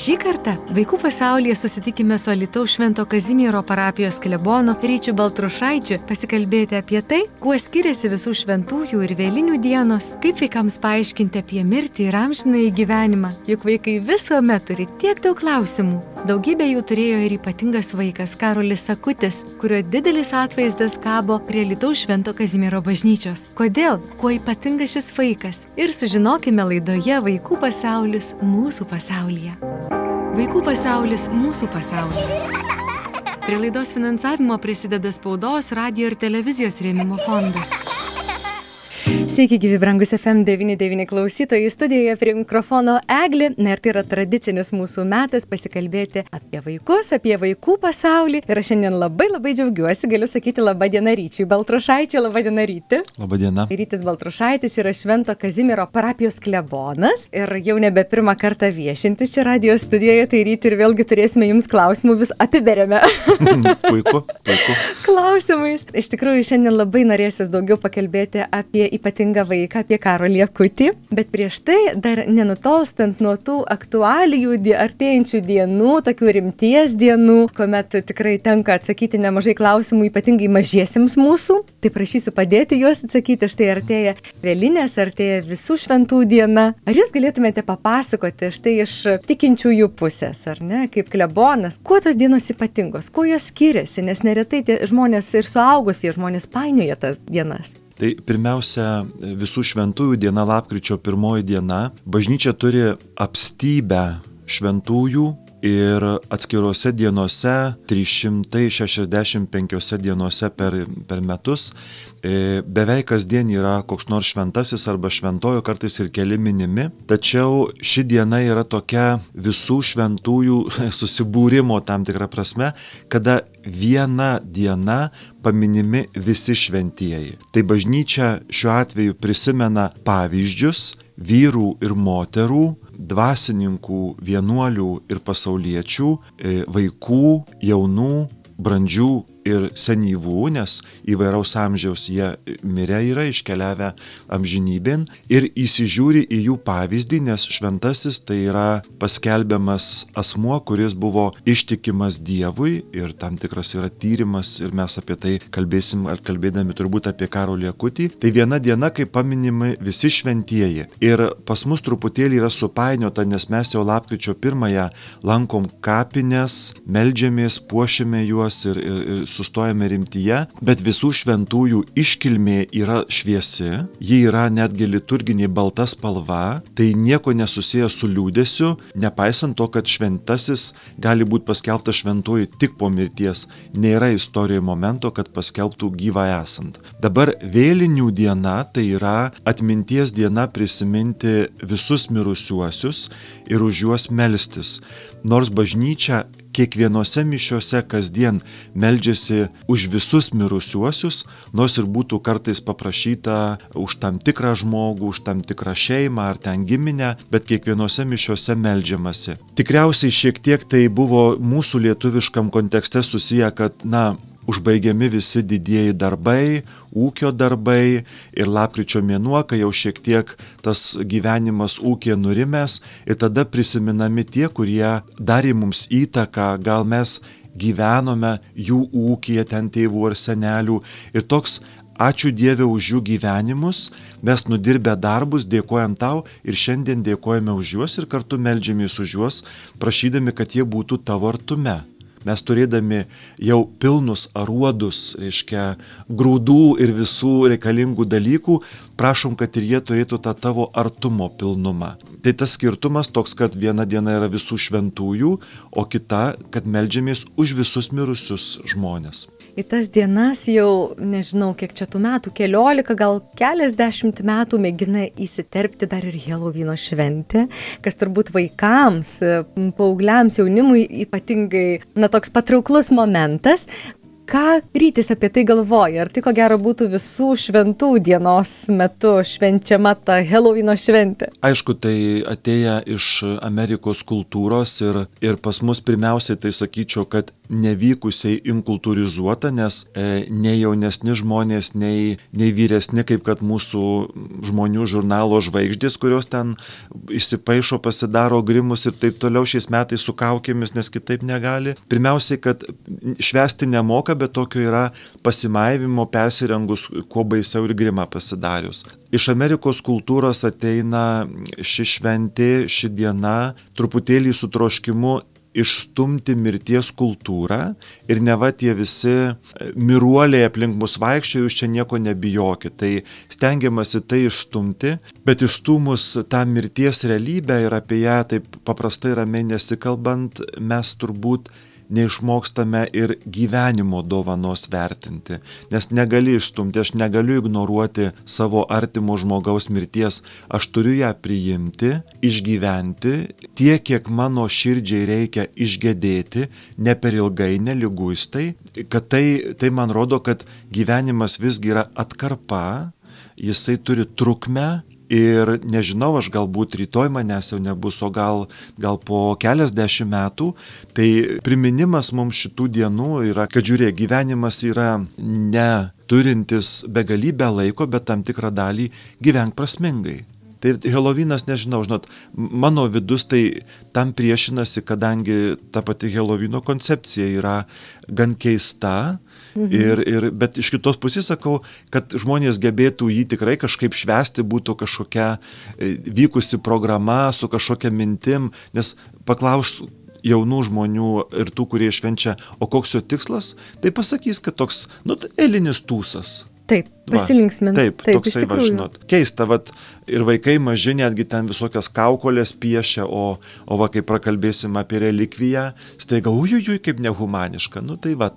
Šį kartą vaikų pasaulyje susitikime su Alitaus Švento Kazimiero parapijos klebonu Ryčiu Baltrušaičiu pasikalbėti apie tai, kuo skiriasi visų šventųjų ir vėlinių dienos, kaip vaikams paaiškinti apie mirtį ir amžiną į gyvenimą, juk vaikai visuomet turi tiek daug klausimų. Daugybė jų turėjo ir ypatingas vaikas Karolis Sakutis, kurio didelis atvaizdas kabo prie Alitaus Švento Kazimiero bažnyčios. Kodėl? Kuo ypatingas šis vaikas? Ir sužinokime laidoje Vaikų pasaulis mūsų pasaulyje. Vaikų pasaulis mūsų pasaulyje. Prie laidos finansavimo prisideda spaudos, radio ir televizijos rėmimo fondas. Sveiki, gyvi brangus FM99 klausytojai. Studijoje prie mikrofono Eglė. Na ir tai yra tradicinis mūsų metas pasikalbėti apie vaikus, apie vaikų pasaulį. Ir aš šiandien labai labai džiaugiuosi, galiu sakyti labą dieną ryčiui Baltrušaičiui, labą dieną ryti. Labą dieną. Rytis Baltrušaitis yra Švento Kazimiero parapijos klebonas ir jau nebe pirmą kartą viešintis čia radio studijoje, tai ryti ir vėlgi turėsime jums klausimų, vis apiberėme. puiku, puiku. Klausimais. Iš tikrųjų, šiandien labai norėsis daugiau pakalbėti apie ypatingą vaiką, apie karo liekutį, bet prieš tai dar nenutolstant nuo tų aktualijų, artėjančių dienų, tokių rimties dienų, kuomet tikrai tenka atsakyti nemažai klausimų, ypatingai mažiesiems mūsų, tai prašysiu padėti juos atsakyti, štai artėja vėlinės, artėja visų šventų diena. Ar jūs galėtumėte papasakoti štai iš tikinčiųjų pusės, ar ne, kaip klebonas, kuo tos dienos ypatingos, kuo jos skiriasi, nes neretai tie žmonės ir suaugusie žmonės painioja tas dienas. Tai pirmiausia, visų šventųjų diena, lapkričio pirmoji diena, bažnyčia turi apstybę šventųjų ir atskiruose dienose, 365 dienose per, per metus, beveik kasdien yra koks nors šventasis arba šventojo, kartais ir keli minimi. Tačiau ši diena yra tokia visų šventųjų susibūrimo tam tikrą prasme, kada viena diena paminimi visi šventieji. Tai bažnyčia šiuo atveju prisimena pavyzdžius vyrų ir moterų, dvasininkų, vienuolių ir pasauliečių, e, vaikų, jaunų, brandžių ir senyvų, nes įvairaus amžiaus jie mirę yra, iškeliavę amžinybėn ir įsižiūri į jų pavyzdį, nes šventasis tai yra paskelbiamas asmuo, kuris buvo ištikimas Dievui ir tam tikras yra tyrimas ir mes apie tai kalbėsim ar kalbėdami turbūt apie karo liekutį. Tai viena diena, kai paminimi visi šventieji. Ir pas mus truputėlį yra supainiota, nes mes jau lapkričio pirmąją lankom kapines, melžiamės, puošiame juos ir, ir, ir sustojame rimtyje, bet visų šventųjų iškilmė yra šviesi, ji yra netgi liturginė balta spalva, tai nieko nesusiję su liūdėsiu, nepaisant to, kad šventasis gali būti paskelbtas šventuoju tik po mirties, nėra istorijoje momento, kad paskelbtų gyvą esant. Dabar vėlinių diena tai yra atminties diena prisiminti visus mirusiuosius ir už juos melstis. Nors bažnyčia kiekvienose mišiuose kasdien meldžiasi už visus mirusiuosius, nors ir būtų kartais paprašyta už tam tikrą žmogų, už tam tikrą šeimą ar ten giminę, bet kiekvienose mišiuose meldžiamasi. Tikriausiai šiek tiek tai buvo mūsų lietuviškam kontekste susiję, kad, na, užbaigiami visi didieji darbai, ūkio darbai ir lapkričio mėnuo, kai jau šiek tiek tas gyvenimas ūkė nurimęs ir tada prisiminami tie, kurie darė mums įtaką, gal mes gyvenome jų ūkiją ten tėvų ar senelių ir toks Ačiū Dieve už jų gyvenimus, mes nudirbę darbus, dėkojam tau ir šiandien dėkojame už juos ir kartu melžiamės už juos, prašydami, kad jie būtų tavo artume. Mes turėdami jau pilnus aruodus, reiškia, grūdų ir visų reikalingų dalykų, prašom, kad ir jie turėtų tą tavo artumo pilnumą. Tai tas skirtumas toks, kad viena diena yra visų šventųjų, o kita, kad melžiamės už visus mirusius žmonės į tas dienas jau, nežinau, kiek čia tų metų, keliolika, gal keliasdešimt metų mėgina įsiterpti dar ir Helovino šventė, kas turbūt vaikams, paaugliams, jaunimui ypatingai, na, toks patrauklus momentas. ką rytis apie tai galvoja? Ar tai ko gero būtų visų šventų dienos metu švenčiama ta Helovino šventė? Aišku, tai atėję iš Amerikos kultūros ir, ir pas mus pirmiausiai tai sakyčiau, kad nevykusiai inkultūrizuota, nes e, nei jaunesni žmonės, nei, nei vyresni, kaip kad mūsų žmonių žurnalo žvaigždės, kurios ten įsipaišo, pasidaro grimus ir taip toliau šiais metais su kaukėmis, nes kitaip negali. Pirmiausiai, kad švesti nemoka, bet tokio yra pasimaivimo persirengus kuo baisiau ir grimą pasidarius. Iš Amerikos kultūros ateina ši šventė, ši diena truputėlį su troškimu išstumti mirties kultūrą ir neva tie visi e, miruoliai aplink mus vaikščioja, jūs čia nieko nebijokit. Tai stengiamasi tai išstumti, bet išstumus tą mirties realybę ir apie ją taip paprastai ramiai nesikalbant, mes turbūt neišmokstame ir gyvenimo dovanos vertinti, nes negali išstumti, aš negaliu ignoruoti savo artimo žmogaus mirties, aš turiu ją priimti, išgyventi tiek, kiek mano širdžiai reikia išgėdėti, ne per ilgai, neliguistai, kad tai, tai man rodo, kad gyvenimas visgi yra atkarpa, jisai turi trukmę ir nežinau, aš galbūt rytoj manęs jau nebus, o gal, gal po keliasdešimt metų, tai priminimas mums šitų dienų yra, kad žiūrėk, gyvenimas yra ne turintis begalybę laiko, bet tam tikrą dalį gyvenk prasmingai. Tai Helovinas, nežinau, žinot, mano vidus tai tam priešinasi, kadangi ta pati Helovino koncepcija yra gan keista. Ir, ir, bet iš kitos pusės sakau, kad žmonės gebėtų jį tikrai kažkaip švesti, būtų kažkokia e, vykusi programa su kažkokia mintim, nes paklaus jaunų žmonių ir tų, kurie švenčia, o koks jo tikslas, tai pasakys, kad toks, nu, eilinis tūsas. Taip, pasilinksminti. Taip, taip, toksai, va, žinot, keista, vat, ir vaikai maži netgi ten visokias kaukolės piešia, o, o va, kai prakalbėsim apie relikviją, staiga, ujujui, kaip nehumaniška. Nu tai va,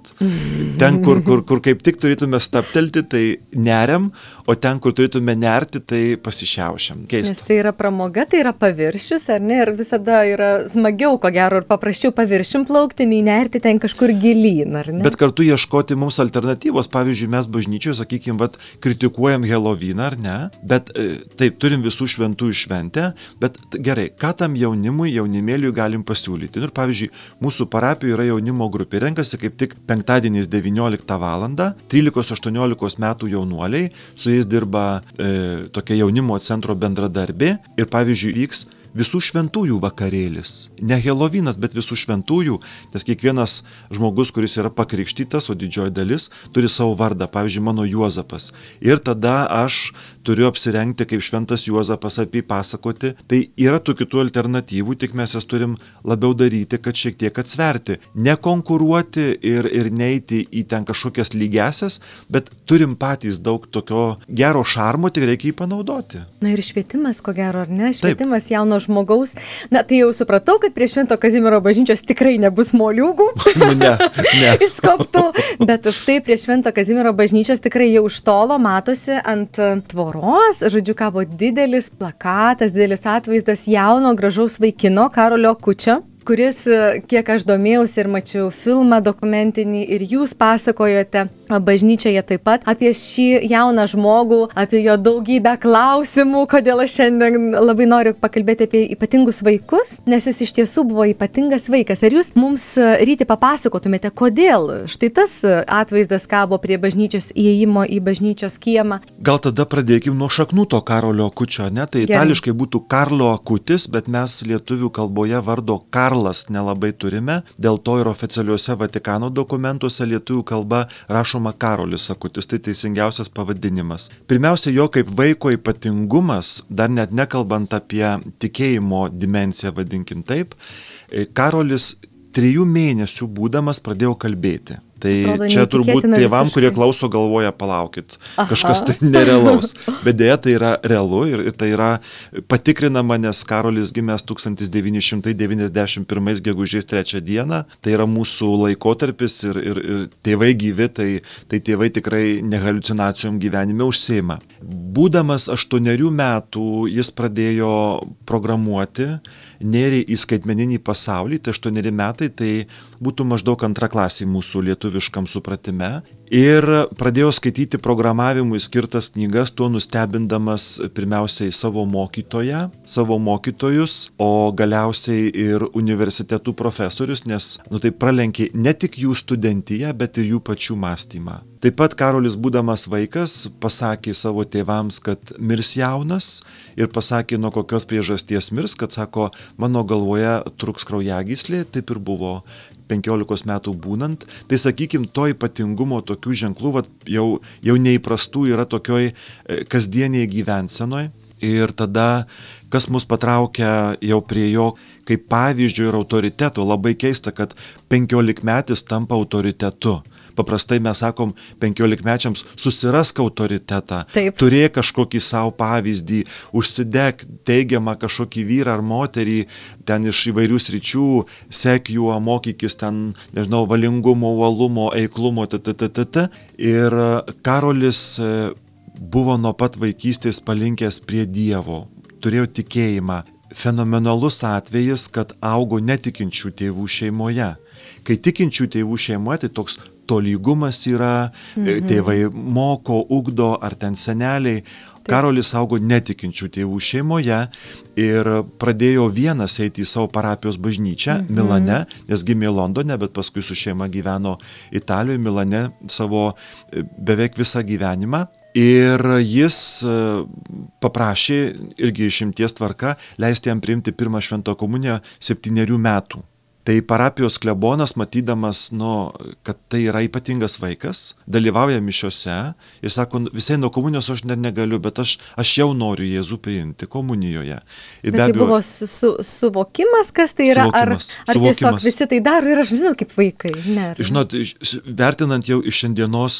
ten, kur, kur, kur kaip tik turėtume staptelti, tai neriam, o ten, kur turėtume nerti, tai pasišiaušiam. Keista. Nes tai yra pramoga, tai yra paviršius, ar ne? Ir visada yra smagiau, ko gero, ir paprasčiau paviršim plaukti, nei nerti ten kažkur gilyn, ar ne? Bet kartu ieškoti mums alternatyvos. Pavyzdžiui, mes bažnyčioje, sakykime, vat, kritikuojam Helovyną, ar ne? Bet e, taip, turim visų šventųjų šventę, bet gerai, ką tam jaunimui, jaunimėliui galim pasiūlyti. Ir pavyzdžiui, mūsų parapijoje yra jaunimo grupė, renkasi kaip tik penktadieniais 19 val. 13-18 metų jaunuoliai, su jais dirba e, tokia jaunimo centro bendradarbė ir pavyzdžiui vyks visų šventųjų vakarėlis. Ne Helovinas, bet visų šventųjų, nes kiekvienas žmogus, kuris yra pakrikštytas, o didžioji dalis, turi savo vardą, pavyzdžiui, mano Juozapas. Ir tada aš turiu apsirengti kaip šventas Juozapas apie jį pasakoti. Tai yra tų kitų alternatyvų, tik mes jas turim labiau daryti, kad šiek tiek atsverti. Nekonkuruoti ir, ir neiti į ten kažkokias lygesias, bet turim patys daug tokio gero šarmo, tik reikia jį panaudoti. Na ir švietimas, ko gero, ar ne? Švietimas Taip. jauno žmogaus. Na tai jau supratau, kad prie Švento Kazimiero bažnyčios tikrai nebus moliūgų. ne, ne. Išskoptų. Bet už tai prie Švento Kazimiero bažnyčios tikrai jau iš tolo matosi ant tvoros tvoros, žodžiu, kabo didelis plakatas, didelis atvaizdas jauno gražaus vaikino Karolio Kučio kuris, kiek aš domėjausi ir mačiau filmą dokumentinį ir jūs pasakojote bažnyčioje taip pat apie šį jauną žmogų, apie jo daugybę klausimų, kodėl aš šiandien labai noriu pakalbėti apie ypatingus vaikus, nes jis iš tiesų buvo ypatingas vaikas. Ar jūs mums ryti papasakotumėte, kodėl štai tas atvaizdas kabo prie bažnyčios įėjimo į bažnyčios kiemą? Gal tada pradėkime nuo šaknų to Karolio Kučio, ne? Tai Gerai. itališkai būtų Karlo Akutis, bet mes lietuvių kalboje vardo Karlas nelabai turime, dėl to ir oficialiuose Vatikano dokumentuose lietuvių kalba rašoma rašoma Karolis Akutis, tai teisingiausias pavadinimas. Pirmiausia, jo kaip vaiko ypatingumas, dar net nekalbant apie tikėjimo dimenciją, vadinkim taip, Karolis trijų mėnesių būdamas pradėjo kalbėti. Tai Atrodo, čia turbūt tėvam, visiškai. kurie klauso, galvoja, palaukit, Aha. kažkas tai nerealaus. Bet dėja, tai yra realu ir, ir tai yra patikrinama, nes Karolis gimęs 1991 gegužės 3 dieną. Tai yra mūsų laikotarpis ir, ir, ir tėvai gyvi, tai, tai tėvai tikrai nehalucinacijom gyvenime užseima. Būdamas 8 metų jis pradėjo programuoti nėrė į skaitmeninį pasaulį, tai 8 metai tai būtų maždaug antra klasė mūsų lietuviškam supratime. Ir pradėjau skaityti programavimui skirtas knygas, tuo nustebindamas pirmiausiai savo mokytoją, savo mokytojus, o galiausiai ir universitetų profesorius, nes, nu tai pralenkė ne tik jų studentiją, bet ir jų pačių mąstymą. Taip pat Karolis, būdamas vaikas, pasakė savo tėvams, kad mirs jaunas ir pasakė, nuo kokios priežasties mirs, kad sako, mano galvoje truks kraujagyslė, taip ir buvo 15 metų būnant, tai sakykime, to ypatingumo tokių ženklų, vat, jau, jau neįprastų yra tokioj e, kasdieniai gyvensenoje. Ir tada, kas mus patraukia jau prie jo kaip pavyzdžio ir autoriteto, labai keista, kad 15 metis tampa autoritetu paprastai mes sakom penkiolikmečiams susirask autoritetą, Taip. turėk kažkokį savo pavyzdį, užsidek teigiamą kažkokį vyrą ar moterį ten iš įvairių sričių, sek juo, mokykis ten, nežinau, valingumo, uolumo, eiklumo, tttt. Ir Karolis e, buvo nuo pat vaikystės palinkęs prie Dievo, turėjo tikėjimą. Fenomenalus atvejis, kad augo netikinčių tėvų šeimoje. Kai tikinčių tėvų šeimoje, tai toks tolygumas yra, mhm. tėvai moko, ugdo, ar ten seneliai. Taip. Karolis augo netikinčių tėvų šeimoje ir pradėjo vienas eiti į savo parapijos bažnyčią mhm. Milane, nes gimė Londone, bet paskui su šeima gyveno Italijoje, Milane savo e, beveik visą gyvenimą. Ir jis e, paprašė irgi išimties tvarka leisti jam priimti pirmą švento komuniją septyniarių metų. Tai parapijos klebonas, matydamas, nu, kad tai yra ypatingas vaikas, dalyvauja mišiuose ir sako, nu, visai nuo komunijos aš net negaliu, bet aš, aš jau noriu Jėzų priimti komunijoje. Ir bet tai abejo, buvo su, su, suvokimas, kas tai yra, ar, ar suvokimas. tiesiog visi tai daro ir aš žinau, kaip vaikai. Ne, Žinot, vertinant jau iš šiandienos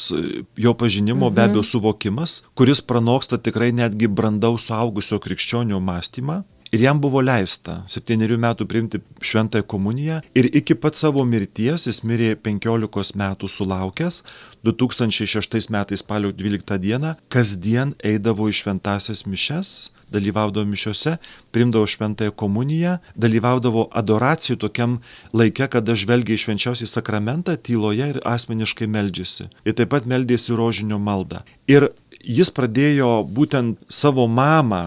jo pažinimo, mhm. be abejo, suvokimas, kuris pranoksta tikrai netgi brandaus suaugusio krikščionio mąstymą ir jam buvo leista septynerių metų priimti šventąją komuniją ir iki pat savo mirties jis mirė penkiolikos metų sulaukęs du tūkstančiai šeštais metais spalio dvyliktą dieną kasdien eidavo į šventąsias mišias dalyvaudavo mišiose priimdavo šventąją komuniją dalyvaudavo adoracijų tokiam laike kada žvelgia į švenčiausiąjį sakramentą tyloje ir asmeniškai meldžiasi. Ir taip pat meldėsi rožinio maldą. Ir jis pradėjo būtent savo mamą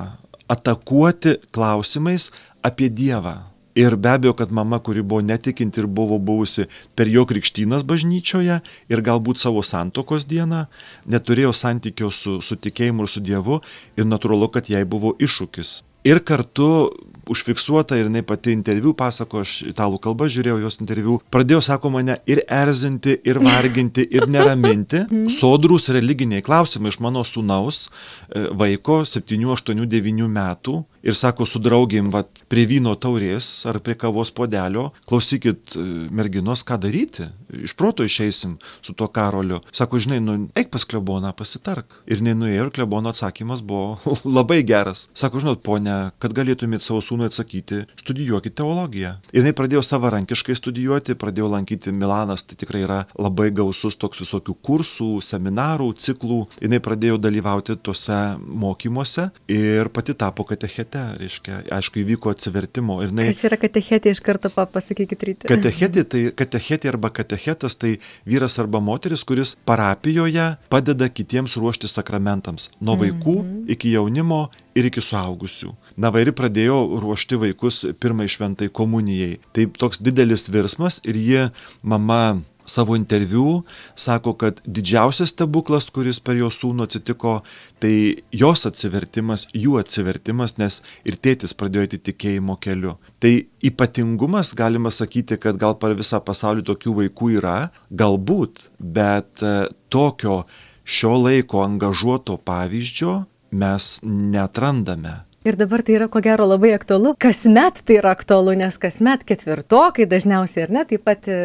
atakuoti klausimais apie Dievą. Ir be abejo, kad mama, kuri buvo netikinti ir buvo buvusi per jo krikštynas bažnyčioje ir galbūt savo santokos dieną, neturėjo santykio su, su tikėjimu ir su Dievu ir natūralu, kad jai buvo iššūkis. Ir kartu užfiksuota ir jinai pati interviu pasako, aš italų kalbą žiūrėjau jos interviu, pradėjo, sako, mane ir erzinti, ir varginti, ir neraminti. Mhm. Sodrus religiniai klausimai iš mano sūnaus e, vaiko 7, 8, 9 metų ir sako su draugėm, vat, prie vyno taurės ar prie kavos podelio, klausykit, e, merginos, ką daryti, iš proto išeisim su tuo karoliu. Sako, žinai, nu, eik pas kleboną, pasitark. Ir nenuėjo ir klebono atsakymas buvo labai geras. Sako, žinot, ponia, kad galėtumėt savo sūnui atsakyti, studijuokit teologiją. Ir jinai pradėjo savarankiškai studijuoti, pradėjo lankyti Milanas, tai tikrai yra labai gausus toks visokių kursų, seminarų, ciklų. Jinai pradėjo dalyvauti tuose mokymuose ir pati tapo katechete katechete, reiškia, aišku, įvyko atsivertimo. Ir jinai, Kas yra katechetė, iš karto pasakykit ryte. Katechetė, tai katechetė arba katechetas tai vyras arba moteris, kuris parapijoje padeda kitiems ruošti sakramentams. Nuo vaikų mm -hmm. iki jaunimo ir iki suaugusių. Na, vairi pradėjo ruošti vaikus pirmai šventai komunijai. Tai toks didelis virsmas ir jie, mama savo interviu sako, kad didžiausias stebuklas, kuris per jo sūnų atsitiko, tai jos atsivertimas, jų atsivertimas, nes ir tėtis pradėjo eiti tikėjimo keliu. Tai ypatingumas, galima sakyti, kad gal per visą pasaulį tokių vaikų yra, galbūt, bet e, tokio šio laiko angažuoto pavyzdžio mes netrandame. Ir dabar tai yra ko gero labai aktualu. Kasmet tai yra aktualu, nes kasmet ketvirtokai dažniausiai ir ne, taip pat e,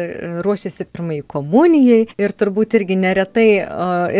ruošiasi pirmai komunijai ir turbūt irgi neretai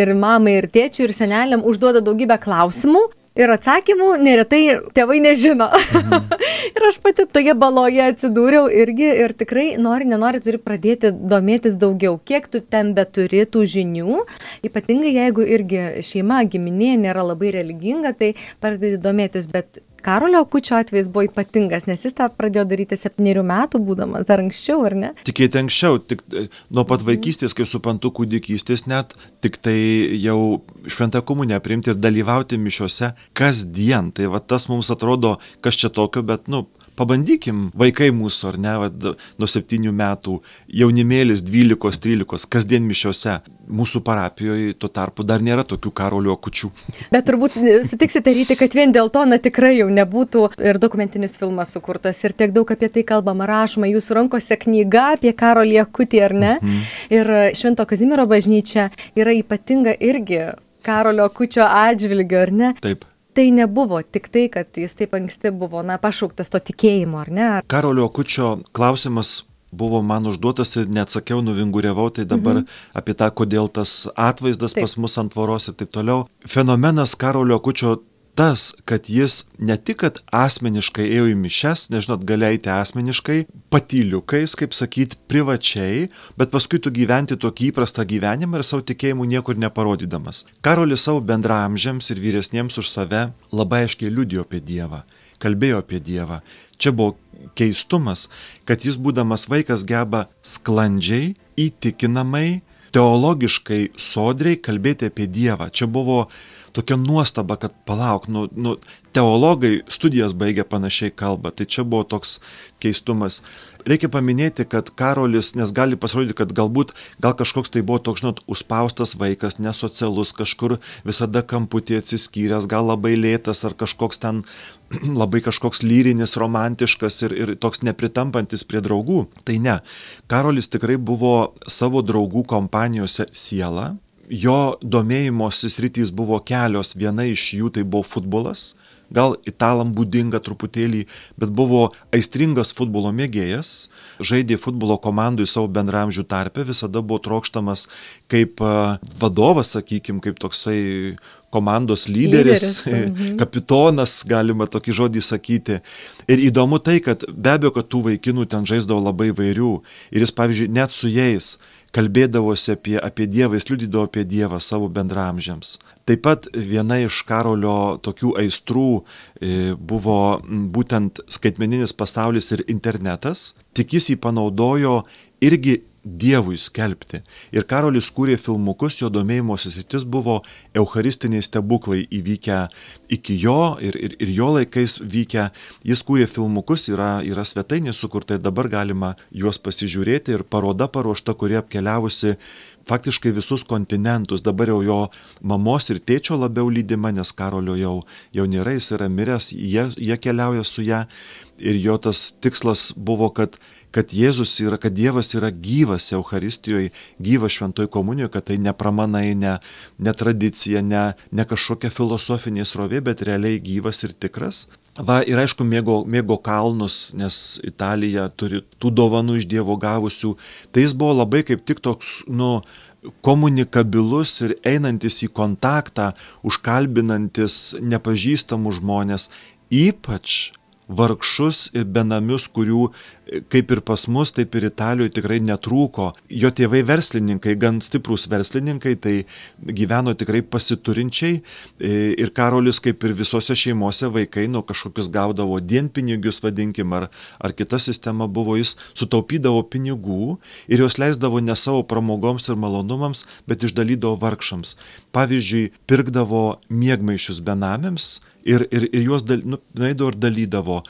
ir mamai, ir tėčiui, ir seneliam užduoda daugybę klausimų, ir atsakymų neretai tėvai nežino. Mhm. ir aš pati toje baloje atsidūriau irgi ir tikrai nori, nenori turi pradėti domėtis daugiau, kiek tu ten beturi tų žinių, ypatingai jeigu irgi šeima, giminė nėra labai religinga, tai pradedi domėtis, bet Karolio Kučio atvejs buvo ypatingas, nes jis tą pradėjo daryti septyniarių metų būdamas, ar anksčiau, ar ne? Tikėti anksčiau, tik e, nuo pat mhm. vaikystės, kai suprantu kūdikystės net, tik tai jau šventą komunę priimti ir dalyvauti mišiuose kasdien. Tai va tas mums atrodo, kas čia tokio, bet, nu, pabandykim, vaikai mūsų, ar ne, va, nuo septynių metų, jaunimėlis 12-13, kasdien mišiose, mūsų parapijoje tuo tarpu dar nėra tokių karolio kučių. Bet turbūt sutiksite ryti, kad vien dėl to, na tikrai jau nebūtų ir dokumentinis filmas sukurtas, ir tiek daug apie tai kalbama, rašoma, jūsų rankose knyga apie karolį akutį, ar ne? Mhm. Ir Švento Kazimiero bažnyčia yra ypatinga irgi Karolio Kučio atžvilgiu, ar ne? Taip tai nebuvo tik tai, kad jis taip anksti buvo, na, pašauktas to tikėjimo, ar ne? Karolio Kučio klausimas buvo man užduotas ir neatsakiau, nuvinguriavau, tai dabar mhm. apie tą, kodėl tas atvaizdas taip. pas mus ant tvoros ir taip toliau. Fenomenas Karolio Kučio tas, kad jis ne tik, kad asmeniškai ėjo į mišes, nežinot, galėjai asmeniškai, patyliukais, kaip sakyti, privačiai, bet paskui tu gyventi tokį įprastą gyvenimą ir savo tikėjimų niekur neparodydamas. Karolis savo bendramžiams ir vyresniems už save labai aiškiai liudijo apie Dievą, kalbėjo apie Dievą. Čia buvo keistumas, kad jis būdamas vaikas geba sklandžiai, įtikinamai, teologiškai sodriai kalbėti apie Dievą. Čia buvo tokia nuostaba, kad palauk, nu, nu, teologai studijas baigę panašiai kalba, tai čia buvo toks keistumas. Reikia paminėti, kad Karolis, nes gali pasirodyti, kad galbūt gal kažkoks tai buvo toks, žinot, užspaustas vaikas, nesocialus, kažkur visada kamputį atsiskyręs, gal labai lėtas ar kažkoks ten labai kažkoks lyrinis, romantiškas ir, ir toks nepritampantis prie draugų. Tai ne. Karolis tikrai buvo savo draugų kompanijose siela, jo domėjimosi sritys buvo kelios, viena iš jų tai buvo futbolas, gal italam būdinga truputėlį, bet buvo aistringas futbolo mėgėjas, žaidė futbolo komandui savo bendramžių tarpe, visada buvo trokštamas kaip vadovas, sakykime, kaip toksai komandos lyderis, lyderis mhm. kapitonas, galima tokį žodį sakyti. Ir įdomu tai, kad be abejo, kad tų vaikinų ten žaisdavo labai vairių. Ir jis, pavyzdžiui, net su jais kalbėdavosi apie, apie Dievą, jis liudydavo apie Dievą savo bendramžiams. Taip pat viena iš Karolio tokių aistrų e, buvo būtent skaitmeninis pasaulis ir internetas, tik jis jį panaudojo irgi Dievui skelbti. Ir Karolis kūrė filmukus, jo domėjimosi sritis buvo eucharistiniai stebuklai įvykę iki jo ir, ir, ir jo laikais vykę. Jis kūrė filmukus, yra, yra svetainė sukurta dabar galima juos pasižiūrėti ir paroda paruošta, kuri apkeliavusi faktiškai visus kontinentus. Dabar jau jo mamos ir tėčio labiau lydima, nes Karolio jau, jau nėra, jis yra miręs, jie, jie keliauja su ją ir jo tas tikslas buvo, kad kad Jėzus yra, kad Dievas yra gyvas Euharistijoje, gyvas šventoje komunijoje, kad tai ne pramanai, ne, ne tradicija, ne, ne kažkokia filosofinė srovė, bet realiai gyvas ir tikras. Va, ir aišku, mėgo, mėgo kalnus, nes Italija turi tų dovanų iš Dievo gavusių. Tai jis buvo labai kaip tik toks, nu, komunikabilus ir einantis į kontaktą, užkalbinantis nepažįstamus žmonės, ypač vargšus ir benamius, kurių kaip ir pas mus, taip ir Italijoje tikrai netrūko. Jo tėvai verslininkai, gan stiprus verslininkai, tai gyveno tikrai pasiturinčiai e, ir Karolis, kaip ir visose šeimose, vaikai nuo kažkokius gaudavo dienpinigius, vadinkim, ar, ar kita sistema buvo, jis sutaupydavo pinigų ir juos leisdavo ne savo pramogoms ir malonumams, bet išdalydavo vargšams. Pavyzdžiui, pirkdavo miegmaišius benamiams, ir, ir, ir juos dal, nu, nueidavo ir dalydavo.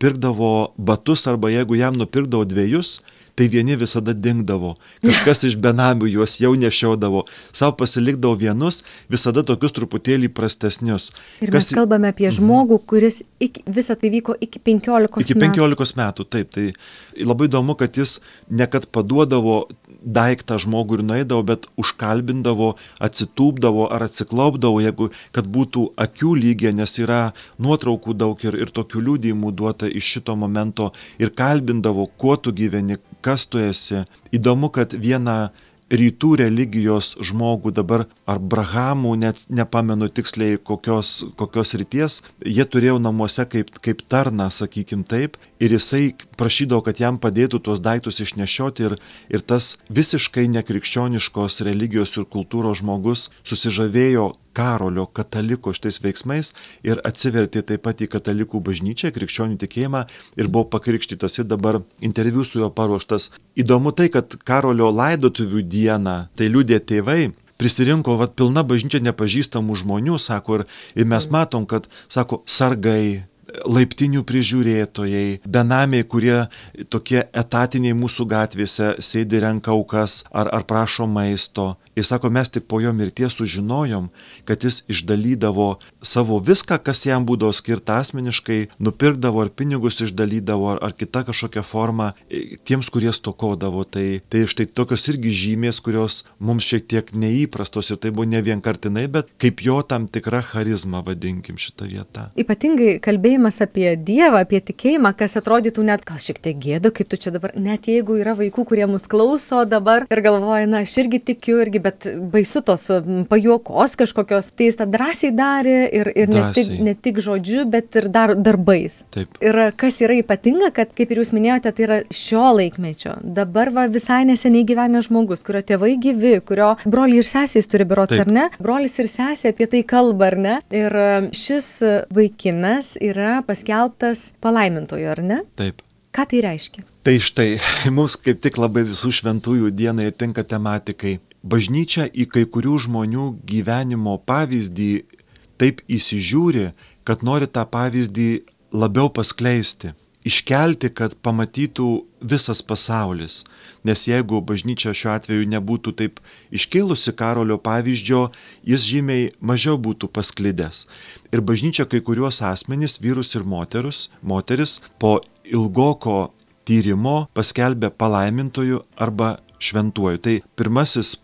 Pirkdavo batus arba jeigu jam nupirkdavo dviejus, tai vieni visada dingdavo. Kažkas iš benamių juos jau nešiodavo. Savo pasilikdavo vienus, visada tokius truputėlį prastesnius. Ir Kas... mes kalbame apie mhm. žmogų, kuris iki, visą tai vyko iki 15 metų. Iki 15 metų, taip. Tai labai įdomu, kad jis nekad paduodavo daiktą žmogų ir nueidavo, bet užkalbindavo, atsitūpdavo ar atsiklaupdavo, jeigu kad būtų akių lygė, nes yra nuotraukų daug ir, ir tokių liūdėjimų duota iš šito momento ir kalbindavo, kuo tu gyveni, kas tu esi. Įdomu, kad vieną rytų religijos žmogų dabar, ar Brahamų, net nepamenu tiksliai kokios, kokios ryties, jie turėjo namuose kaip, kaip tarną, sakykim taip, ir jisai prašydavo, kad jam padėtų tuos daiktus išnešioti ir, ir tas visiškai nekrikščioniškos religijos ir kultūros žmogus susižavėjo Karolio kataliko šitais veiksmais ir atsivertė taip pat į katalikų bažnyčią, krikščionių tikėjimą ir buvo pakrikštytas ir dabar interviu su juo paruoštas. Įdomu tai, kad Karolio laidotuvių dieną, tai liūdė tėvai, prisirinko vat, pilna bažnyčia nepažįstamų žmonių, sako, ir, ir mes matom, kad, sako, sargai, laiptinių prižiūrėtojai, benamiai, kurie tokie etatiniai mūsų gatvėse sėdi renka aukas ar, ar prašo maisto. Ir sako, mes tik po jo mirties sužinojom, kad jis išdalydavo savo viską, kas jam būdavo skirta asmeniškai, nupirkdavo ar pinigus išdalydavo, ar, ar kita kažkokia forma e, tiems, kurie stokodavo. Tai, tai štai tokios irgi žymės, kurios mums šiek tiek neįprastos ir tai buvo ne vienkartinai, bet kaip jo tam tikra charizma, vadinkim šitą vietą. Ypatingai kalbėjimas apie Dievą, apie tikėjimą, kas atrodytų net gal šiek tiek gėda, kaip tu čia dabar, net jeigu yra vaikų, kurie mus klauso dabar ir galvoja, na, aš irgi tikiu, irgi irgi, bet baisu tos pajuokos kažkokios. Tai jis tą drąsiai darė ir, ir ne, tik, ne tik žodžiu, bet ir dar darbais. Taip. Ir kas yra ypatinga, kad, kaip ir jūs minėjote, tai yra šio laikmečio. Dabar va, visai neseniai gyvenęs žmogus, kurio tėvai gyvi, kurio broliai ir sesės turi berots, ar ne? Brolis ir sesė apie tai kalba, ar ne? Ir šis vaikinas yra paskelbtas palaimintojo, ar ne? Taip. Ką tai reiškia? Tai štai, mums kaip tik labai visų šventųjų dienai tinka tematikai bažnyčia į kai kurių žmonių gyvenimo pavyzdį taip įsižiūri, kad nori tą pavyzdį labiau paskleisti, iškelti, kad pamatytų visas pasaulis. Nes jeigu bažnyčia šiuo atveju nebūtų taip iškėlusi karolio pavyzdžio, jis žymiai mažiau būtų pasklidęs. Ir bažnyčia kai kuriuos asmenys, vyrus ir moterus, moteris, po ilgoko tyrimo paskelbė palaimintojų arba šventuoju. Tai pirmasis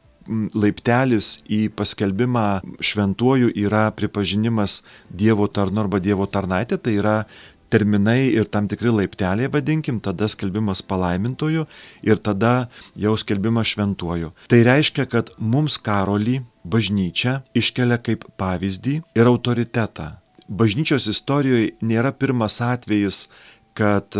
laiptelis į paskelbimą šventuoju yra pripažinimas Dievo tarnu arba Dievo tarnaitė, tai yra terminai ir tam tikri laipteliai, vadinkim, tada skelbimas palaimintoju ir tada jau skelbimas šventuoju. Tai reiškia, kad mums karolį bažnyčia iškelia kaip pavyzdį ir autoritetą. Bažnyčios istorijoje nėra pirmas atvejis, kad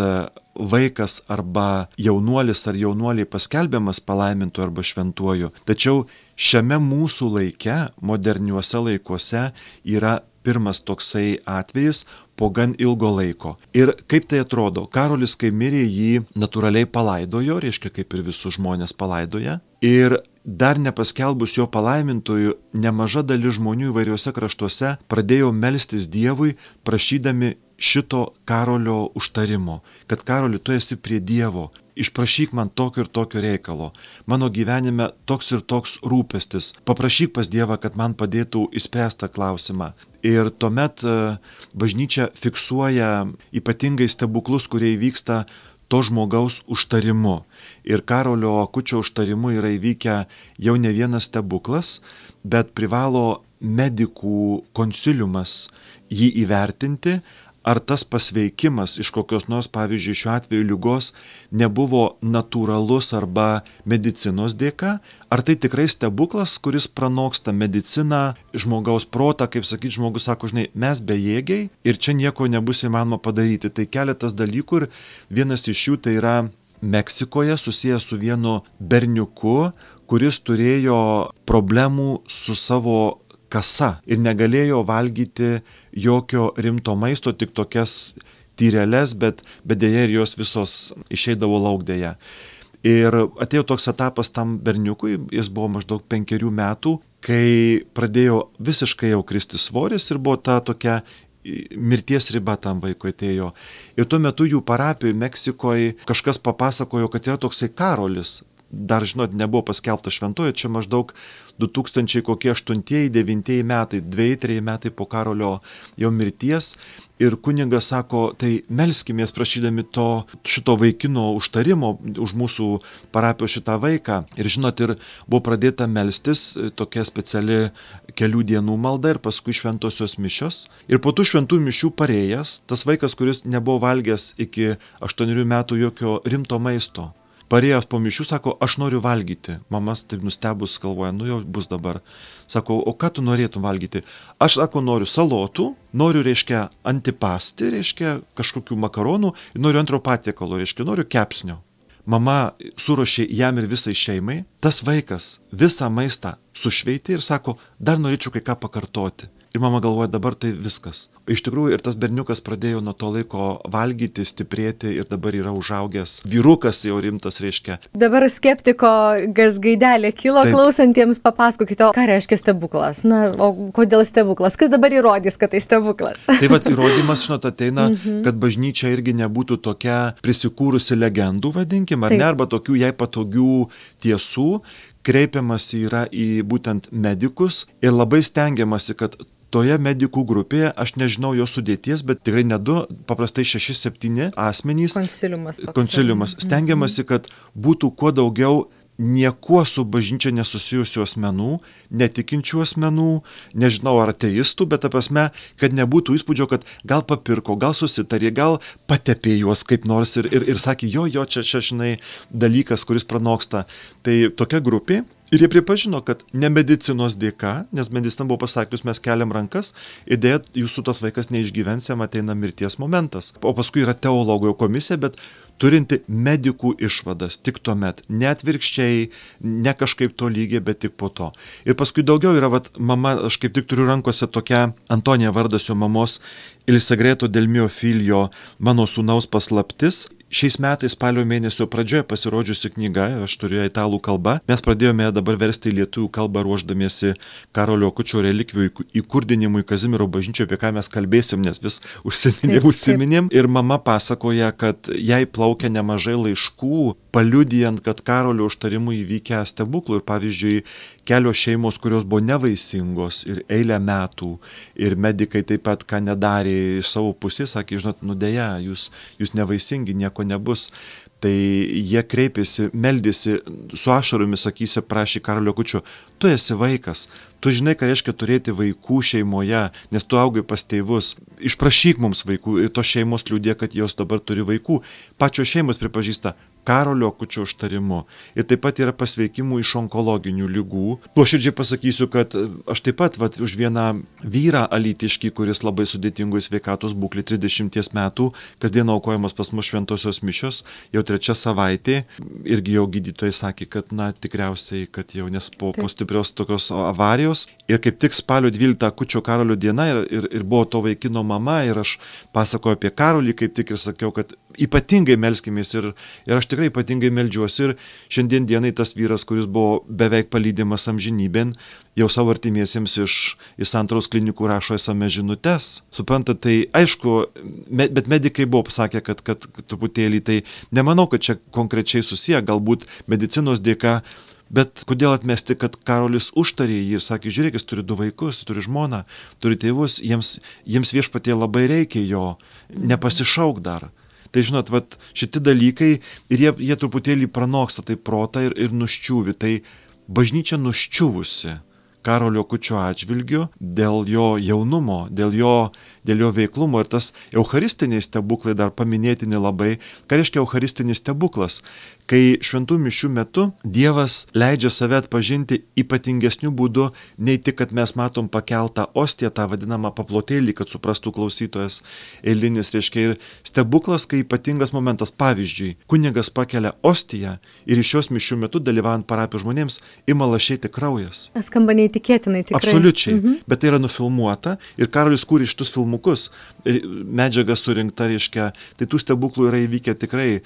vaikas arba jaunuolis ar jaunuoliai paskelbiamas palaimintu arba šventuoju. Tačiau šiame mūsų laike, moderniuose laikuose, yra pirmas toksai atvejis po gan ilgo laiko. Ir kaip tai atrodo, Karolis, kai mirė, jį natūraliai palaidojo, reiškia kaip ir visus žmonės palaidoja. Ir dar nepaskelbus jo palaimintojų, nemaža dalis žmonių įvairiuose kraštuose pradėjo melstis Dievui, prašydami šito karolio užtarimo, kad karoli tu esi prie Dievo, išprašyk man tokio ir tokio reikalo, mano gyvenime toks ir toks rūpestis, paprašyk pas Dievą, kad man padėtų įspręstą klausimą. Ir tuomet e, bažnyčia fiksuoja ypatingai stebuklus, kurie įvyksta to žmogaus užtarimu. Ir Karolio Akučio užtarimu yra įvykę jau ne vienas stebuklas, bet privalo medikų konsiliumas jį įvertinti, ar tas pasveikimas iš kokios nors, pavyzdžiui, šiuo atveju lygos nebuvo natūralus arba medicinos dėka, ar tai tikrai stebuklas, kuris pranoksta mediciną, žmogaus protą, kaip sakyt, žmogus sako, žinai, mes bejėgiai ir čia nieko nebus įmanoma padaryti. Tai keletas dalykų ir vienas iš jų tai yra Meksikoje susijęs su vienu berniuku, kuris turėjo problemų su savo kasa ir negalėjo valgyti jokio rimto maisto, tik tokias tyreles, bet, bet dėja ir jos visos išeidavo laukdėje. Ir atėjo toks etapas tam berniukui, jis buvo maždaug penkerių metų, kai pradėjo visiškai jau kristi svoris ir buvo ta tokia mirties riba tam vaikui atėjo. Ir tuo metu jų parapijoje Meksikoje kažkas papasakojo, kad yra toksai karolis. Dar, žinot, nebuvo paskelbta šventojo, čia maždaug 2008-2009 metai, 2-3 metai po karolio jo mirties. Ir kunigas sako, tai melskimės prašydami to šito vaikino užtarimo už mūsų parapijos šitą vaiką. Ir žinot, ir buvo pradėta melstis tokia speciali kelių dienų malda ir paskui šventosios mišios. Ir po tų šventų mišių parėjęs, tas vaikas, kuris nebuvo valgęs iki 8 metų jokio rimto maisto, parėjęs po mišių, sako, aš noriu valgyti. Mamas taip nustebus galvoja, nu jau bus dabar. Sako, o ką tu norėtum valgyti? Aš, sako, noriu salotų, noriu, reiškia, antipasti, reiškia, kažkokių makaronų, noriu antro patiekalo, reiškia, noriu kepsnio. mama suruošė jam ir visai šeimai, tas vaikas visą maistą sušveitė ir sako, dar norėčiau kai ką pakartoti. Ir mama galvoja, dabar tai viskas. Iš tikrųjų, ir tas berniukas pradėjo nuo to laiko valgyti, stiprėti ir dabar yra užaugęs. Vyrukas jau rimtas reiškia. Dabar skeptiko gasgaidelė kilo Taip. klausantiems, papasakokite, ką reiškia stebuklas. Na, o kodėl stebuklas? Kas dabar įrodys, kad tai stebuklas? Tai vad įrodymas, žinot, ateina, mhm. kad bažnyčia irgi nebūtų tokia prisikūrusi legendų, vadinkim, ar Taip. ne, arba tokių jai patogių tiesų, kreipiamasi yra į būtent medikus ir labai stengiamasi, kad toje medikų grupėje, aš nežinau jo sudėties, bet tikrai ne du, paprastai šeši, septyni asmenys. Konsiliumas. Toks. Konsiliumas. Mhm. Stengiamasi, kad būtų kuo daugiau niekuo su bažnyčia nesusijusių asmenų, netikinčių asmenų, nežinau ar ateistų, bet ta prasme, kad nebūtų įspūdžio, kad gal papirko, gal susitarė, gal patepė juos kaip nors ir, ir, ir sakė, jo, jo, čia, čia, žinai, dalykas, kuris pranoksta. Tai tokia grupė. Ir jie pripažino, kad ne medicinos dėka, nes medicina buvo pasakius, mes keliam rankas ir dėja jūsų tas vaikas neišgyvens, jam ateina mirties momentas. O paskui yra teologų komisija, bet turinti medikų išvadas tik tuomet, ne atvirkščiai, ne kažkaip to lygiai, bet tik po to. Ir paskui daugiau yra, vat, mama, aš kaip tik turiu rankose tokia Antonija vardas jo mamos Ilisagreto Delmiofilio mano sūnaus paslaptis Šiais metais spalio mėnesio pradžioje pasirodžiusi knyga, aš turiu italų kalbą, mes pradėjome dabar versti į lietuvių kalbą ruoždamiesi Karolio Kučio relikvijų įkurdinimui Kazimiero bažnyčioje, apie ką mes kalbėsim, nes vis užsiminėm. Ir mama pasakoja, kad jai plaukia nemažai laiškų, paliudijant, kad Karolio užtarimų įvykę stebuklų. Ir pavyzdžiui, kelios šeimos, kurios buvo nevaisingos ir eilę metų, ir medikai taip pat, ką nedarė iš savo pusės, sakė, žinot, nudėja, jūs, jūs nevaisingi, nieko nebus. Tai jie kreipėsi, meldėsi, su ašaromis sakysi, prašy Karolio Kučio, tu esi vaikas, tu žinai, ką reiškia turėti vaikų šeimoje, nes tu augai pas tėvus, išprašyk mums vaikų ir tos šeimos liūdė, kad jos dabar turi vaikų. Pačios šeimos pripažįsta, Karolio Kučio užtarimu. Ir taip pat yra pasveikimų iš onkologinių lygų. Nuoširdžiai pasakysiu, kad aš taip pat vat, už vieną vyrą alytiškį, kuris labai sudėtingoje sveikatos būklė 30 metų, kasdien aukojamas pas mus šventosios mišios, jau trečia savaitė, irgi jau gydytojai sakė, kad na tikriausiai, kad jau nes po, po stiprios tokios avarijos. Ir kaip tik spalio 12 Kučio Karolio diena ir, ir, ir buvo to vaikino mama ir aš pasakoju apie Karolį kaip tik ir sakiau, kad ypatingai melskimės ir, ir aš tikrai ypatingai melžiuosi ir šiandien dienai tas vyras, kuris buvo beveik palydimas amžinybėn, jau savo artimiesiems iš, iš santraus klinikų rašo esame žinutes. Suprantate, tai aišku, me, bet medikai buvo pasakę, kad, kad truputėlį tai nemanau, kad čia konkrečiai susiję, galbūt medicinos dėka Bet kodėl atmesti, kad Karolis užtarė jį ir sakė, žiūrėk, jis turi du vaikus, turi žmoną, turi tėvus, jiems, jiems viešpatie labai reikia jo, nepasišauk dar. Tai žinot, vat, šitie dalykai ir jie, jie truputėlį pranoksta tai protą ir, ir nuščiūvi. Tai bažnyčia nuščiuvusi Karolio Kučio atžvilgiu dėl jo jaunumo, dėl jo, dėl jo veiklumo ir tas eucharistiniai stebuklai dar paminėtini labai. Ką reiškia eucharistinis stebuklas? Kai šventų mišių metu Dievas leidžia save atpažinti ypatingesnių būdų, nei tik, kad mes matom pakeltą ostiją, tą vadinamą paplotėlį, kad suprastų klausytojas eilinis, reiškia ir stebuklas, kai ypatingas momentas, pavyzdžiui, kunigas pakelia ostiją ir iš šios mišių metu dalyvaujant parapijos žmonėms ima lašėti kraujas. Skamba neįtikėtinai tikrai. Absoliučiai, mhm. bet tai yra nufilmuota ir Karolis kūrė šitus filmukus, medžiaga surinkta, reiškia, tai tų stebuklų yra įvykę tikrai e,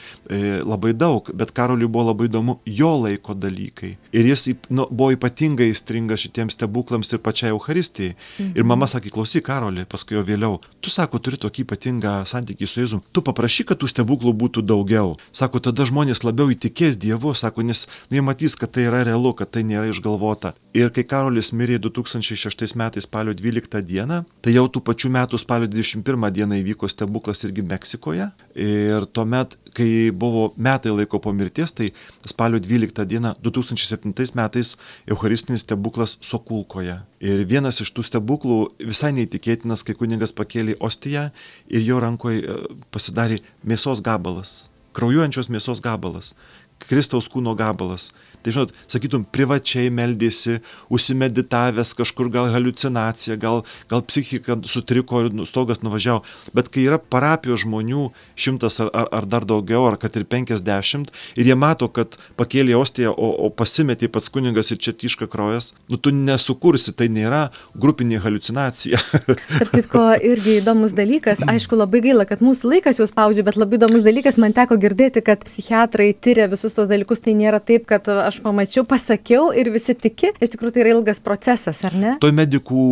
labai daug, bet bet Karoliui buvo labai įdomu jo laiko dalykai. Ir jis nu, buvo ypatingai įstringas šitiems stebuklams ir pačiai Euharistijai. Mhm. Ir mama sakė, klausyk, Karoli, paskui jo vėliau, tu sako, turi tokį ypatingą santykį su Jėzum, tu paprašy, kad tų stebuklų būtų daugiau. Sako, tada žmonės labiau įtikės Dievu, sako, nes nu, jie matys, kad tai yra realu, kad tai nėra išgalvota. Ir kai Karolis mirė 2006 metais spalio 12 dieną, tai jau tų pačių metų spalio 21 dieną įvyko stebuklas irgi Meksikoje. Ir tuomet, kai buvo metai laiko po mirties, tai spalio 12 dieną 2007 metais Eucharistinis stebuklas Sokulkoje. Ir vienas iš tų stebuklų visai neįtikėtinas, kai kuningas pakėlė ostiją ir jo rankoje pasidarė mėsos gabalas, kraujuojančios mėsos gabalas. Kristaus kūno gabalas. Tai žinot, sakytum, privačiai meldėsi, užsimeditavęs kažkur gal halucinacija, gal, gal psichika sutriko ir nu, stogas nuvažiavo. Bet kai yra parapijos žmonių šimtas ar, ar, ar dar daugiau, ar kad ir penkisdešimt, ir jie mato, kad pakėlė ostiją, o, o pasimetė pats kuningas ir čia tiška kraujas, nu tu nesukursi, tai nėra grupinė halucinacija. Tarp kitko, irgi įdomus dalykas, aišku, labai gaila, kad mūsų laikas jau spaudžia, bet labai įdomus dalykas, man teko girdėti, kad psichiatrai tyria visus tos dalykus, tai nėra taip, kad aš pamačiau, pasakiau ir visi tiki. Iš tikrųjų, tai yra ilgas procesas, ar ne? Toj medikų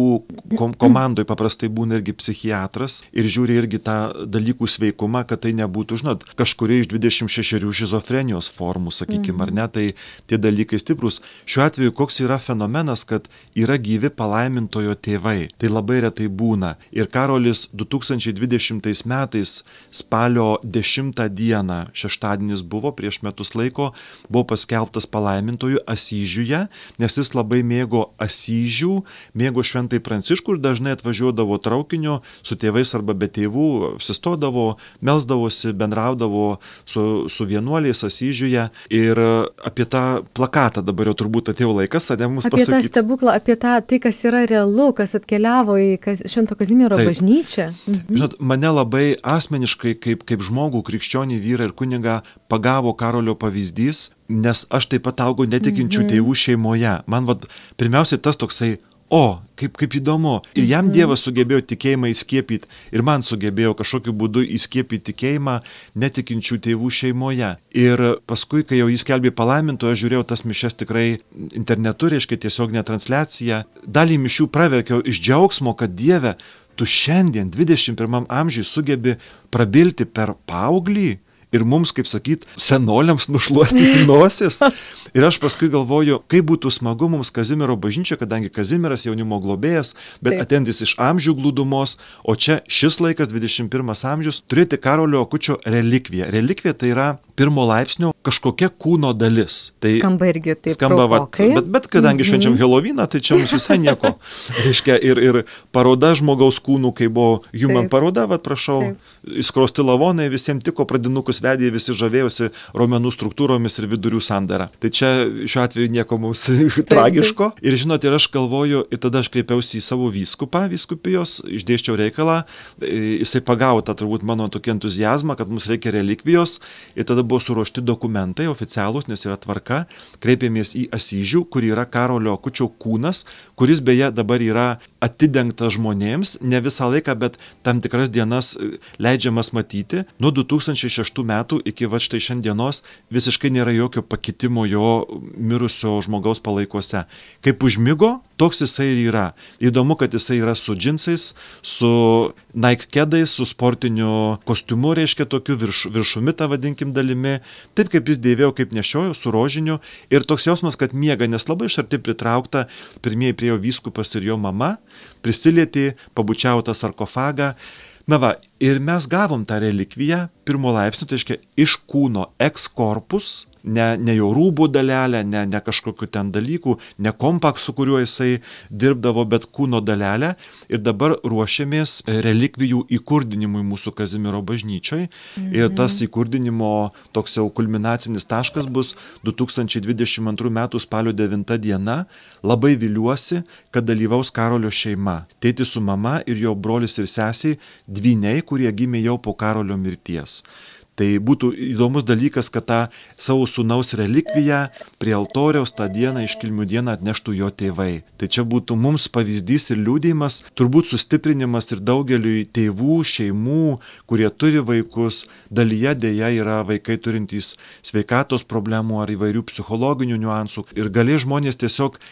kom komandoje paprastai būna irgi psichiatras ir žiūri irgi tą dalykų sveikumą, kad tai nebūtų, žinot, kažkuria iš 26 šizofrenijos formų, sakykime, ar ne, tai tie dalykai stiprus. Šiuo atveju koks yra fenomenas, kad yra gyvi palaimintojo tėvai. Tai labai retai būna. Ir Karolis 2020 metais spalio 10 dieną, šeštadienis buvo prieš metus laiko, buvo paskelbtas palaimintojo palaimintojų Asyžiuje, nes jis labai mėgo Asyžių, mėgo šventai pranciškų ir dažnai atvažiuodavo traukiniu su tėvais arba be tėvų, apsistodavo, melsdavosi, bendraudavo su, su vienuoliais Asyžiuje ir apie tą plakatą dabar jau turbūt atėjo laikas, ar ne mums pasakyti. Apie tą stebuklą, apie tą, tai, kas yra realu, kas atkeliavo į kas, Švento Kazimiero Taip. bažnyčią. Mhm. Žinot, mane labai asmeniškai kaip, kaip žmogų, krikščionį vyrą ir kunigą pagavo Karolio pavyzdys, nes aš taip pat augau netikinčių mhm. tėvų šeimoje. Man vad, pirmiausia, tas toksai, o, kaip, kaip įdomu. Ir jam mhm. Dievas sugebėjo tikėjimą įskiepyti, ir man sugebėjo kažkokiu būdu įskiepyti tikėjimą netikinčių tėvų šeimoje. Ir paskui, kai jau jis kelbė palaiminto, aš žiūrėjau tas mišes tikrai internetu, reiškia tiesiog netransliaciją. Dalį mišių praverkiau iš džiaugsmo, kad Dieve, tu šiandien 21 amžiui sugebi prabilti per paauglį ir mums, kaip sakyt, senoliams nušluostyti nosis. Ir aš paskui galvoju, kaip būtų smagu mums Kazimiero bažnyčia, kadangi Kazimieras jaunimo globėjas, bet Taip. atentis iš amžių glūdumos, o čia šis laikas, 21 amžius, turėti Karolio Akučio relikviją. Relikvija tai yra pirmo laipsnio kažkokia kūno dalis. Tai skamba irgi taip. Skamba, va, bet, bet kadangi mm -hmm. švenčiam Helovyną, tai čia mums visai nieko. Reiškia, ir, ir paroda žmogaus kūnų, kai buvo Human taip. paroda, va, prašau, taip. įskrosti lavonai, visiems tiko, pradinukus vedė, visi žavėjosi romenų struktūromis ir vidurių sandara. Tai čia šiuo atveju nieko mums taip, tragiško. Taip. Ir žinot, ir aš galvoju, ir tada aš kreipiausi į savo vyskupą, vyskupijos, išdėščiau reikalą, jisai pagavo tą turbūt mano tokį entuzijazmą, kad mums reikia relikvijos. Ir tada buvo suruošti dokumentai oficialūs, nes yra tvarka, kreipėmės į Asyžių, kur yra Karolio Kučio kūnas, kuris beje dabar yra atidengtas žmonėms, ne visą laiką, bet tam tikras dienas e, leidžiamas matyti. Nuo 2006 metų iki va štai šiandienos visiškai nėra jokio pakitimo jo mirusio žmogaus palaikose. Kaip užmygo, toks jisai yra. Įdomu, kad jisai yra su džinsais, su Nike kedais, su sportiniu kostiumu, reiškia tokiu virš, viršumi tą vadinkim dalimi, taip kaip jis dėvėjo, kaip nešiojo, su rožiniu. Ir toks jausmas, kad miega, nes labai iš arti pritraukta, pirmieji priejo vyskupas ir jo mama, prisilietė, pabučiavo tą sarkofagą. Na va, ir mes gavom tą relikviją pirmo laipsnio, tai reiškia iš kūno ekskorpus, ne, ne jo rūbų dalelę, ne, ne kažkokiu ten dalykų, ne kompakt, su kuriuo jisai dirbdavo, bet kūno dalelę. Ir dabar ruošiamės relikvijų įkurdinimui mūsų Kazimiero bažnyčiai. Mhm. Ir tas įkurdinimo toks jau kulminacinis taškas bus 2022 m. spalio 9 diena. Labai viliuosi, kad dalyvaus Karolio šeima. Tėtis su mama ir jo brolis ir sesiai, dviniai, kurie gimė jau po Karolio mirties. Tai būtų įdomus dalykas, kad tą savo sunaus relikviją prie altoriaus tą dieną, iškilmių dieną atneštų jo tėvai. Tai čia būtų mums pavyzdys ir liūdėjimas, turbūt sustiprinimas ir daugeliui tėvų, šeimų, kurie turi vaikus, dalyje dėja yra vaikai turintys sveikatos problemų ar įvairių psichologinių niuansų. Ir galės žmonės tiesiog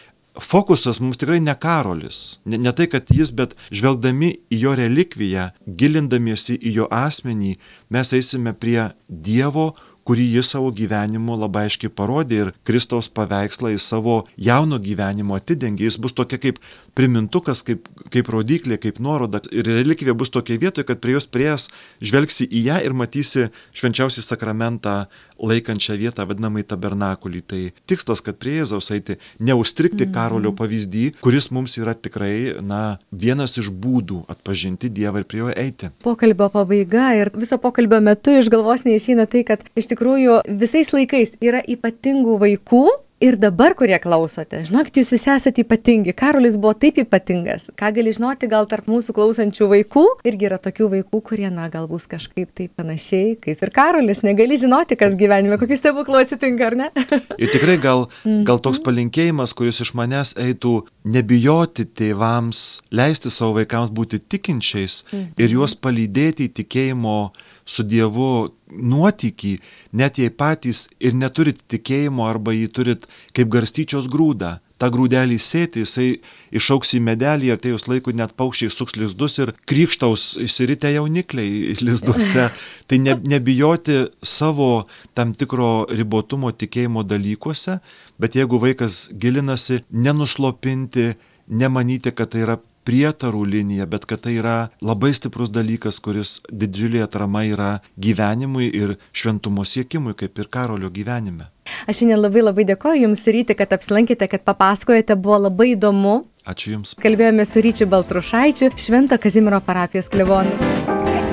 fokusas mums tikrai ne Karolis. Ne, ne tai, kad jis, bet žvelgdami į jo relikviją, gilindamiesi į jo asmenį, mes eisime prie Dievo, kurį jis savo gyvenimu labai aiškiai parodė ir Kristaus paveikslą į savo jauno gyvenimo atidengė. Jis bus tokia kaip primintukas, kaip, kaip rodiklė, kaip nuoroda. Ir relikvija bus tokia vietoje, kad prie jos prieės žvelgsi į ją ir matysi švenčiausią sakramentą laikančią vietą, vadinamai tabernakulį. Tai tikslas, kad prie Jėzaus eiti, neustrikti mm. karolio pavyzdį, kuris mums yra tikrai, na, vienas iš būdų atpažinti Dievą ir prie jo eiti. Pokalbio pabaiga ir viso pokalbio metu iš galvos neišeina tai, kad iš tikrųjų visais laikais yra ypatingų vaikų, Ir dabar, kurie klausote, žinokit, jūs visi esate ypatingi. Karolis buvo taip ypatingas. Ką gali žinoti, gal tarp mūsų klausančių vaikų, irgi yra tokių vaikų, kurie, na, gal bus kažkaip taip panašiai, kaip ir Karolis. Negali žinoti, kas gyvenime, kokius stebuklų atsitinka, ar ne? ir tikrai gal, gal toks palinkėjimas, kuris iš manęs eitų nebijoti tėvams, leisti savo vaikams būti tikinčiais ir juos palydėti į tikėjimo su Dievu nuotykį, net jei patys ir neturit tikėjimo arba jį turit kaip garstyčios grūdą. Ta grūdelį sėti, jisai išauks į medelį ir tai jūs laiku net paukščiai suks lizdus ir krikštaus išsiritę jaunikliai lizduose. Tai ne, nebijoti savo tam tikro ribotumo tikėjimo dalykuose, bet jeigu vaikas gilinasi, nenuslopinti, nemanyti, kad tai yra prietarų linija, bet kad tai yra labai stiprus dalykas, kuris didžiulė atrama yra gyvenimui ir šventumo siekimui, kaip ir karolio gyvenime. Aš šiandien labai labai dėkoju Jums ryti, kad apsilankėte, kad papasakojate, buvo labai įdomu. Ačiū Jums. Kalbėjome su Ryčiu Baltrušaičiu, Švento Kazimiero parapijos klebonu.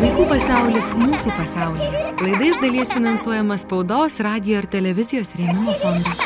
Vaikų pasaulis mūsų pasaulyje. Laida iš dalies finansuojama spaudos, radio ir televizijos rėmimo fondo.